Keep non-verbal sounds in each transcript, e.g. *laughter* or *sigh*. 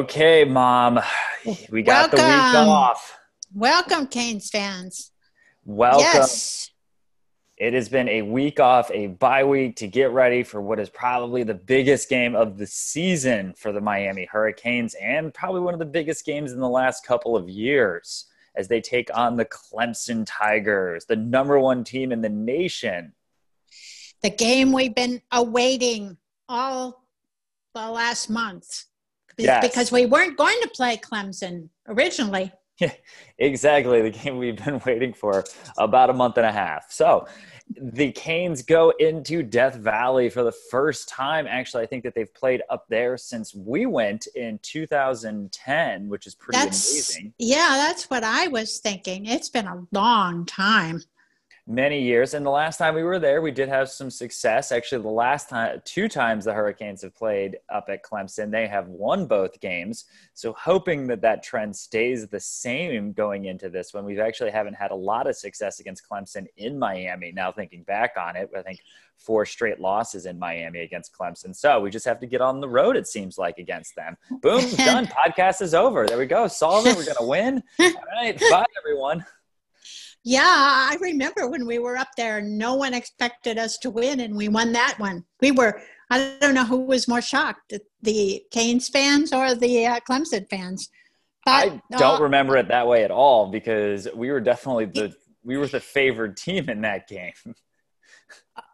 Okay, mom. *sighs* We got Welcome. the week off. Welcome, Canes fans. Welcome. Yes. It has been a week off, a bye week to get ready for what is probably the biggest game of the season for the Miami Hurricanes and probably one of the biggest games in the last couple of years as they take on the Clemson Tigers, the number one team in the nation. The game we've been awaiting all the last month yes. because we weren't going to play Clemson originally. *laughs* Yeah, exactly. The game we've been *laughs* waiting for about a month and a half. So the Canes go into Death Valley for the first time. Actually, I think that they've played up there since we went in 2010, which is pretty that's, amazing. Yeah, that's what I was thinking. It's been a long time many years. And the last time we were there, we did have some success. Actually, the last time, two times the Hurricanes have played up at Clemson, they have won both games. So, hoping that that trend stays the same going into this one, we've actually haven't had a lot of success against Clemson in Miami. Now, thinking back on it, I think four straight losses in Miami against Clemson. So, we just have to get on the road, it seems like, against them. Boom, *laughs* done. Podcast is over. There we go. Solve it. We're going to win. *laughs* All right. Bye, everyone. Yeah, I remember when we were up there, no one expected us to win, and we won that one. We were, I don't know who was more shocked, the Canes fans or the uh, Clemson fans. But, I don't uh, remember it that way at all because we were definitely the we were the favored team in that game. *laughs*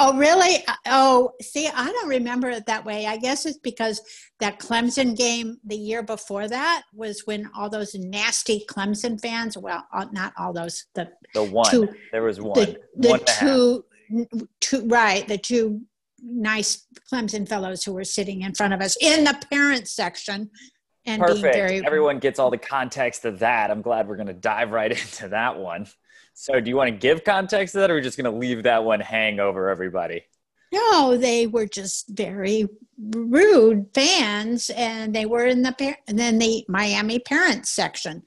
Oh, really? Oh, see, I don't remember it that way. I guess it's because that Clemson game the year before that was when all those nasty Clemson fans, well, uh, not all those, the, the one, two, there was one, the, the one two, two, right, the two nice Clemson fellows who were sitting in front of us in the parents section. And Perfect. Very, Everyone gets all the context of that. I'm glad we're going to dive right *laughs* into that one. So, do you want to give context to that, or are we just going to leave that one hang over everybody? No, they were just very rude fans, and they were in the par- and then the Miami parents section,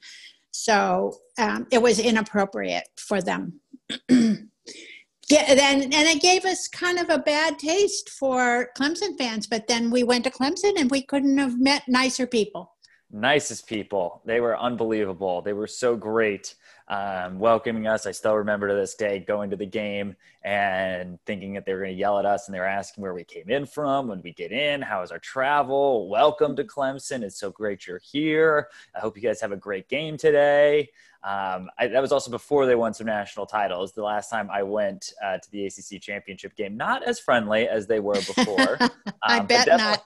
so um, it was inappropriate for them. *clears throat* yeah, then and it gave us kind of a bad taste for Clemson fans. But then we went to Clemson, and we couldn't have met nicer people. Nicest people. They were unbelievable. They were so great um, welcoming us. I still remember to this day going to the game and thinking that they were going to yell at us and they were asking where we came in from, when we get in, how is our travel? Welcome to Clemson. It's so great you're here. I hope you guys have a great game today. Um, I, that was also before they won some national titles. The last time I went uh, to the ACC championship game, not as friendly as they were before. *laughs* Um, I bet not.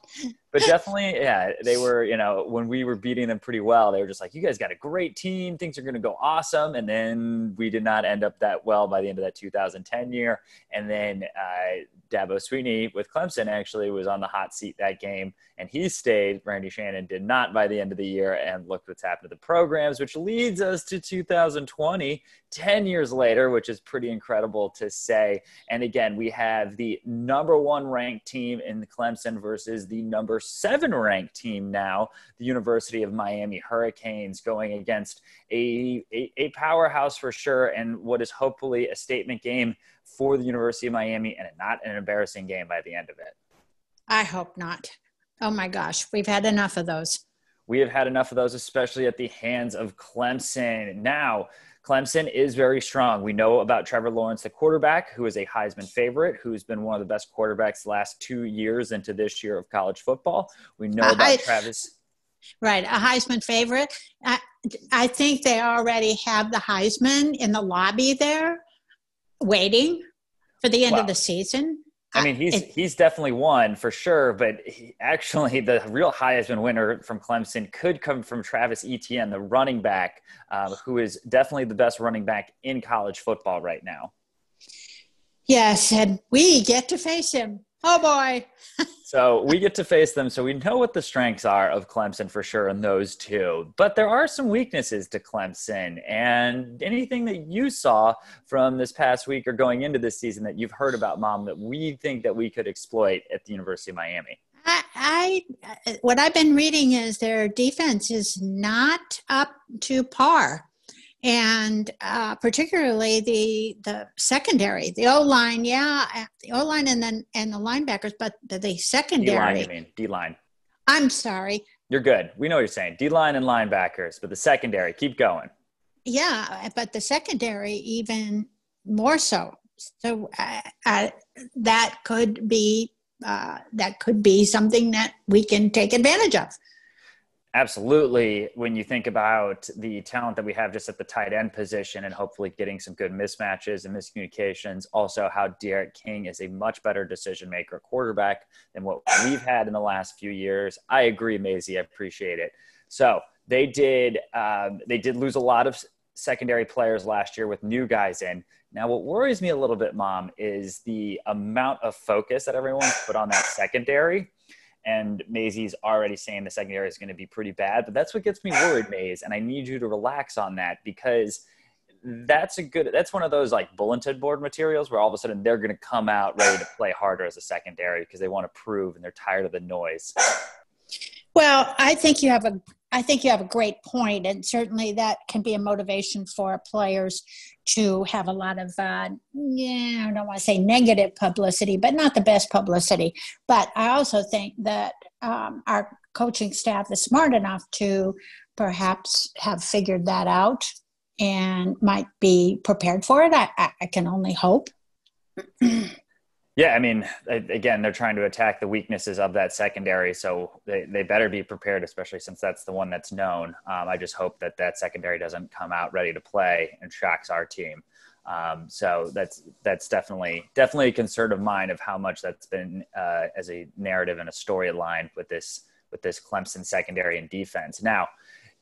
But *laughs* definitely, yeah, they were. You know, when we were beating them pretty well, they were just like, "You guys got a great team. Things are going to go awesome." And then we did not end up that well by the end of that 2010 year. And then uh, Dabo Swinney with Clemson actually was on the hot seat that game, and he stayed. Randy Shannon did not by the end of the year, and look what's happened to the programs, which leads us to 2020, 10 years later, which is pretty incredible to say. And again, we have the number one ranked team in Clemson versus the number seven ranked team now, the University of Miami Hurricanes, going against a, a, a powerhouse for sure, and what is hopefully a statement game for the University of Miami and not an embarrassing game by the end of it. I hope not. Oh my gosh, we've had enough of those. We have had enough of those, especially at the hands of Clemson. Now, Clemson is very strong. We know about Trevor Lawrence, the quarterback, who is a Heisman favorite, who's been one of the best quarterbacks the last two years into this year of college football. We know about I, Travis. Right, a Heisman favorite. I, I think they already have the Heisman in the lobby there waiting for the end well, of the season. I mean, he's it, he's definitely won for sure, but he, actually, the real Heisman winner from Clemson could come from Travis Etienne, the running back, uh, who is definitely the best running back in college football right now. Yes, and we get to face him. Oh boy. so we get to face them. So we know what the strengths are of Clemson for sure in those two. But there are some weaknesses to Clemson. And anything that you saw from this past week or going into this season that you've heard about, Mom, that we think that we could exploit at the University of Miami? I, I what I've been reading is their defense is not up to par and uh, particularly the the secondary, the O line, yeah, uh, the O line, and then and the linebackers, but the, the secondary. D line, you mean D line? I'm sorry, You're good. We know what you're saying. D line and linebackers, but the secondary, keep going. Yeah, but the secondary even more so. So uh, uh, that could be uh, that could be something that we can take advantage of. Absolutely. When you think about the talent that we have just at the tight end position and hopefully getting some good mismatches and miscommunications, also how D'Eriq King is a much better decision maker quarterback than what we've had in the last few years. I agree, Maisie. I appreciate it. So they did um, they did lose a lot of secondary players last year with new guys in. Now, what worries me a little bit, Mom, is the amount of focus that everyone's put on that secondary and Maisie's already saying the secondary is going to be pretty bad. But that's what gets me worried, *sighs* Maze, and I need you to relax on that because that's a good that's one of those like bulletin board materials where all of a sudden they're going to come out ready to play harder as a secondary because they want to prove and they're tired of the noise well i think you have a i think you have a great point and certainly that can be a motivation for players to have a lot of uh, yeah i don't want to say negative publicity but not the best publicity. But i also think that um, our coaching staff is smart enough to perhaps have figured that out and might be prepared for it i, I can only hope *clears throat* Yeah, I mean, again, they're trying to attack the weaknesses of that secondary, so they, they better be prepared, especially since that's the one that's known. Um, I just hope that that secondary doesn't come out ready to play and shocks our team. Um, so that's that's definitely definitely a concern of mine of how much that's been uh, as a narrative and a storyline with this with this Clemson secondary and defense. Now,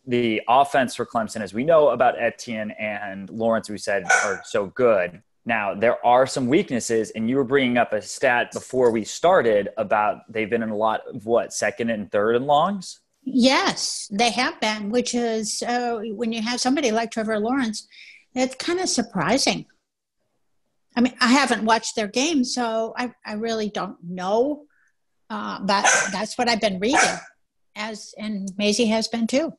the offense for Clemson, as we know about Etienne and Lawrence, we said are so good now, there are some weaknesses, and you were bringing up a stat before we started about they've been in a lot of what, second and third and longs? Yes, they have been, which is uh, when you have somebody like Trevor Lawrence, it's kind of surprising. I mean, I haven't watched their game, so I, I really don't know. Uh, but that's what I've been reading, as and Maisie has been too.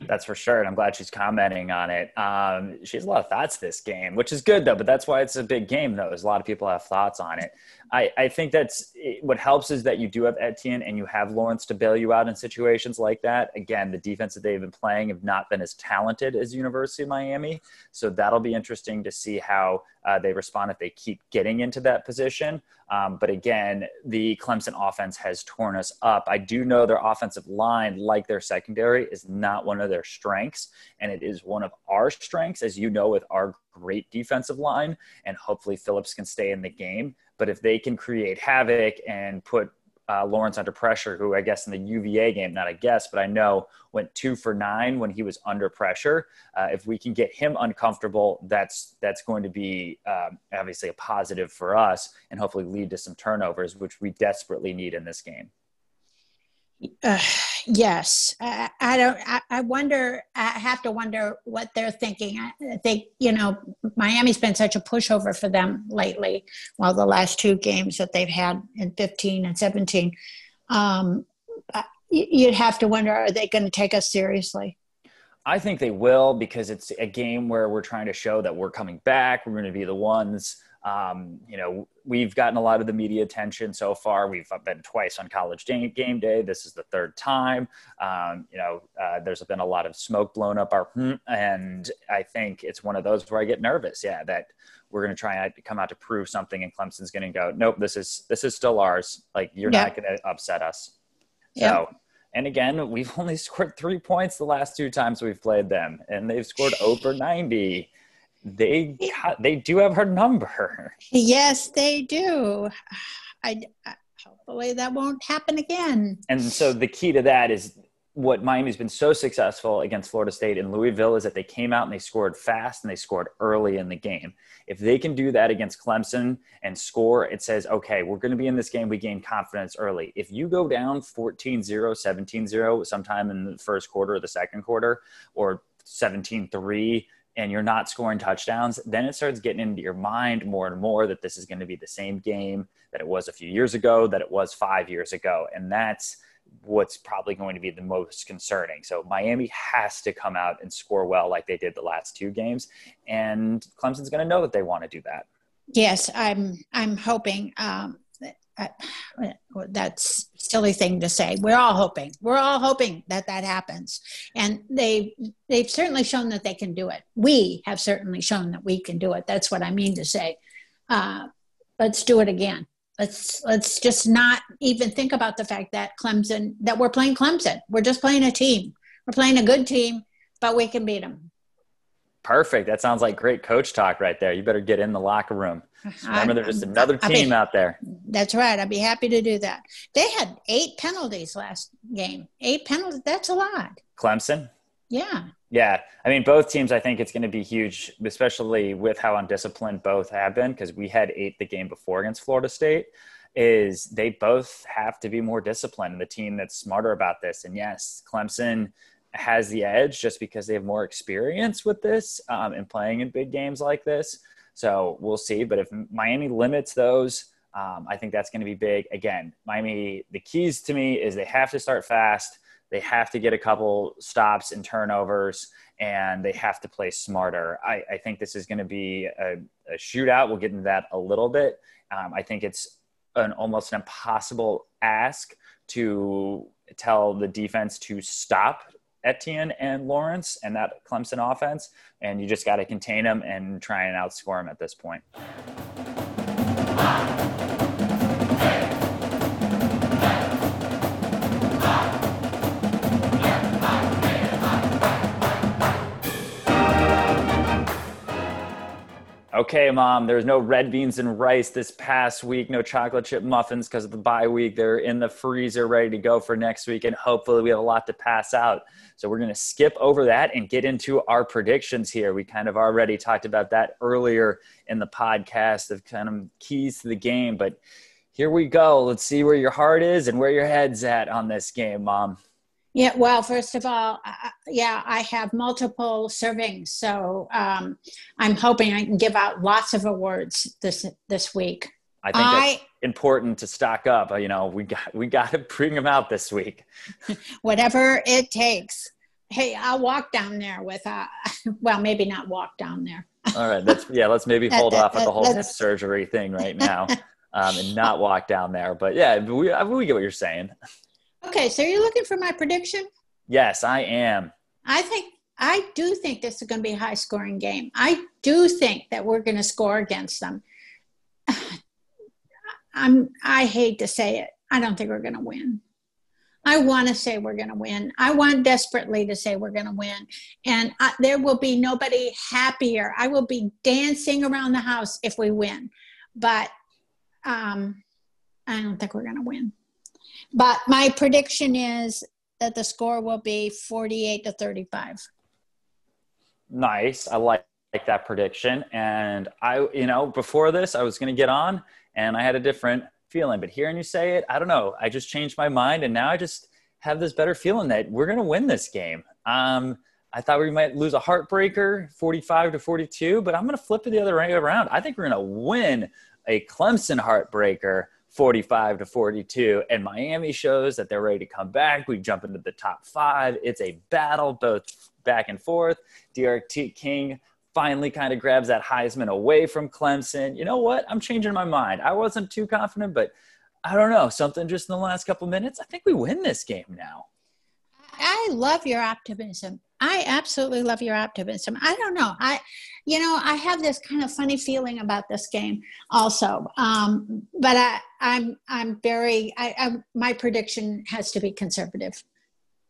That's for sure. And I'm glad she's commenting on it. Um, she has a lot of thoughts this game, which is good though, but that's why it's a big game though, is a lot of people have thoughts on it. I, I think that's what helps is that you do have Etienne and you have Lawrence to bail you out in situations like that. Again, the defense that they've been playing have not been as talented as University of Miami. So that'll be interesting to see how uh, they respond if they keep getting into that position. Um, but again, the Clemson offense has torn us up. I do know their offensive line, like their secondary, is not one of their strengths. And it is one of our strengths, as you know, with our great defensive line. And hopefully Phillips can stay in the game. But if they can create havoc and put uh, Lawrence under pressure, who I guess in the UVA game, not a guess, but I know went two for nine when he was under pressure. Uh, if we can get him uncomfortable, that's that's going to be um, obviously a positive for us, and hopefully lead to some turnovers, which we desperately need in this game. Uh, yes, I, I don't. I, I, wonder. I have to wonder what they're thinking. I think you know Miami's been such a pushover for them lately. Well, the last two games that they've had in 15 and 17, um, you'd have to wonder: Are they going to take us seriously? I think they will because it's a game where we're trying to show that we're coming back. We're going to be the ones um, you know, we've gotten a lot of the media attention so far. We've been twice on college game day. This is the third time. Um, you know, uh, there's been a lot of smoke blown up our, hmm, and I think it's one of those where I get nervous. Yeah, that we're going to try and come out to prove something, and Clemson's going to go, nope, this is this is still ours. Like you're yep. not going to upset us. Yep. So. And again, we've *laughs* only scored three points the last two times we've played them, and they've scored over 90 they they do have her number. Yes, they do. I, I hopefully that won't happen again. And so the key to that is what Miami's been so successful against Florida State and Louisville is that they came out and they scored fast and they scored early in the game. If they can do that against Clemson and score, it says, okay, we're going to be in this game. We gain confidence early. If you go down 14 0, 17 0 sometime in the first quarter or the second quarter, or 17 3, and you're not scoring touchdowns, then it starts getting into your mind more and more that this is going to be the same game that it was a few years ago, that it was five years ago. And that's what's probably going to be the most concerning. So Miami has to come out and score well like they did the last two games. And Clemson's going to know that they want to do that. Yes, I'm I'm hoping um, I, that's silly thing to say. We're all hoping. We're all hoping that that happens, and they they've certainly shown that they can do it. We have certainly shown that we can do it. That's what I mean to say. Uh, let's do it again. Let's let's just not even think about the fact that Clemson that we're playing Clemson. We're just playing a team. We're playing a good team, but we can beat them. Perfect. That sounds like great coach talk right there. You better get in the locker room. *laughs* Remember, there's just another team be, out there. That's right. I'd be happy to do that. They had eight penalties last game. Eight penalties. That's a lot. Clemson. Yeah. Yeah. I mean, both teams, I think it's going to be huge, especially with how undisciplined both have been, because we had eight the game before against Florida State. Is they both have to be more disciplined. In the team that's smarter about this. And yes, Clemson has the edge just because they have more experience with this um, and playing in big games like this. So we'll see. But if Miami limits those, um, I think that's going to be big. Again, Miami, the keys to me is they have to start fast. They have to get a couple stops and turnovers, and they have to play smarter. I, I think this is going to be a, a, shootout. We'll get into that a little bit. Um, I think it's an almost an impossible ask to tell the defense to stop Etienne and Lawrence and that Clemson offense, and you just got to contain them and try and outscore them at this point. Okay, mom, there's no red beans and rice this past week, no chocolate chip muffins because of the bye week. They're in the freezer ready to go for next week, and hopefully we have a lot to pass out. So we're going to skip over that and get into our predictions here. We kind of already talked about that earlier in the podcast of kind of keys to the game, but here we go. Let's see where your heart is and where your head's at on this game, mom. Yeah, well, first of all, uh, yeah, I have multiple servings, so um, I'm hoping I can give out lots of awards this this week. I think I, that's important to stock up. You know, we got we got to *laughs* bring them out this week. *laughs* Whatever it takes. Hey, I'll walk down there with uh *laughs* well, maybe not walk down there. All right, let's yeah, let's maybe hold that, off that, with the whole hip surgery thing right now, um, and not walk down there. But yeah, we we get what you're saying. Okay, so you're looking for my prediction? Yes, I am. I think I do think this is going to be a high scoring game. I do think that we're going to score against them. *sighs* I'm I hate to say it. I don't think we're going to win. I want to say we're going to win. I want desperately to say we're going to win. And I, there will be nobody happier. I will be dancing around the house if we win. But um, I don't think we're going to win. But my prediction is that the score will be 48 to 35. Nice. I like, like that prediction. And I, you know, before this, I was going to get on and I had a different feeling. But hearing you say it, I don't know. I just changed my mind. And now I just have this better feeling that we're going to win this game. Um, I thought we might lose a heartbreaker, 45 to 42, but I'm going to flip it the other way around. I think we're going to win a Clemson heartbreaker 45 to 42. And Miami shows that they're ready to come back. We jump into the top five. It's a battle, both back and forth. D'Eriq T. King finally kind of grabs that Heisman away from Clemson. You know what? I'm changing my mind. I wasn't too confident, but I don't know. Something just in the last couple minutes. I think we win this game now. I love your optimism. I absolutely love your optimism. I don't know. I, you know, I have this kind of funny feeling about this game also. Um, but I, I'm, I'm very, I, I, my prediction has to be conservative.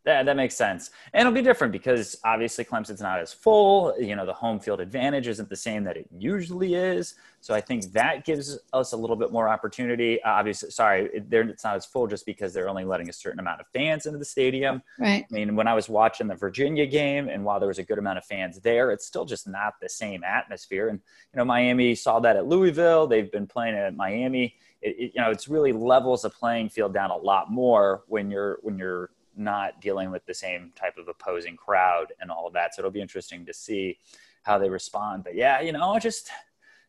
That, that makes sense. And it'll be different because obviously Clemson's not as full. You know, the home field advantage isn't the same that it usually is. So I think that gives us a little bit more opportunity. Uh, obviously, sorry, it, it's not as full just because they're only letting a certain amount of fans into the stadium. Right. I mean, when I was watching the Virginia game, and while there was a good amount of fans there, it's still just not the same atmosphere. And, you know, Miami saw that at Louisville. They've been playing at Miami. It, it, you know, it's really levels the playing field down a lot more when you're when you're not dealing with the same type of opposing crowd and all of that. So it'll be interesting to see how they respond. But yeah, you know, just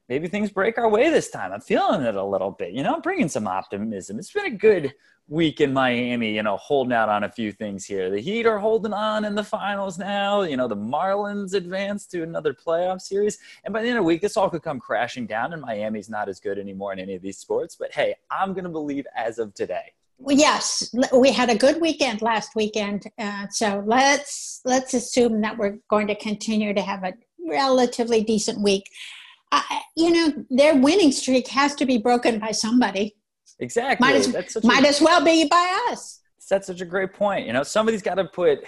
maybe things break our way this time. I'm feeling it a little bit. You know, I'm bringing some optimism. It's been a good week in Miami, you know, holding out on a few things here. The Heat are holding on in the finals now. You know, the Marlins advanced to another playoff series. And by the end of the week, this all could come crashing down, and Miami's not as good anymore in any of these sports. But hey, I'm going to believe as of today yes, we had a good weekend last weekend, uh, so let's let's assume that we're going to continue to have a relatively decent week. Uh, you know, their winning streak has to be broken by somebody. Exactly. Might as, might a, as well be by us. That's such a great point. You know, somebody's got to put.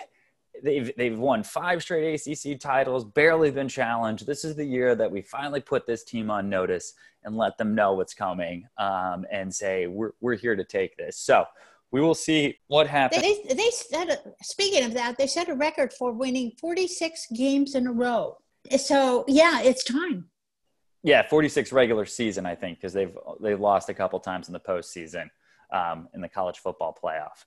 They've they've won five straight ACC titles, barely been challenged. This is the year that we finally put this team on notice and let them know what's coming, um, and say we're we're here to take this. So we will see what happens. They, they set a, speaking of that, they set a record for winning 46 games in a row. So yeah, it's time. Yeah, 46 regular season, I think, because they've they've lost a couple times in the postseason um, in the college football playoff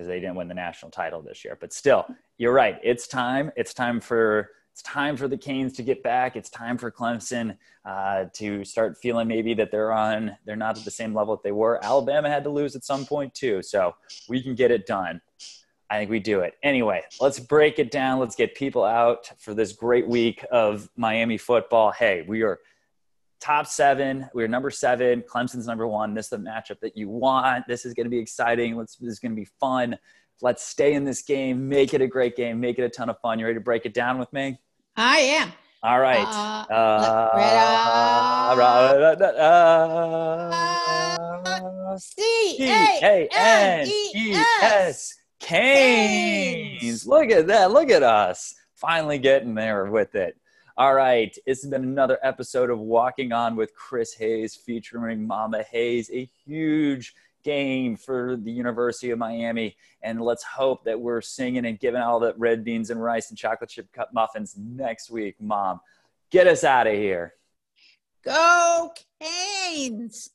because they didn't win the national title this year. But still, you're right. It's time. It's time for it's time for the Canes to get back. It's time for Clemson uh, to start feeling maybe that they're on they're not at the same level that they were. Alabama had to lose at some point too, so we can get it done. I think we do it. Anyway, let's break it down. Let's get people out for this great week of Miami football. Hey, we are top seven. We're number seven. Clemson's number one. This is the matchup that you want. This is going to be exciting. Let's, this is going to be fun. Let's stay in this game. Make it a great game. Make it a ton of fun. You ready to break it down with me? I am. All right. Uh, uh, C A N E S. Canes. Look at that. Look at us. Finally getting there with it. All right, it's been another episode of Walking On with Chris Hayes featuring Mama Hayes, a huge game for the University of Miami. And let's hope that we're singing and giving all the red beans and rice and chocolate chip cup muffins next week, Mom. Get us out of here. Go Canes!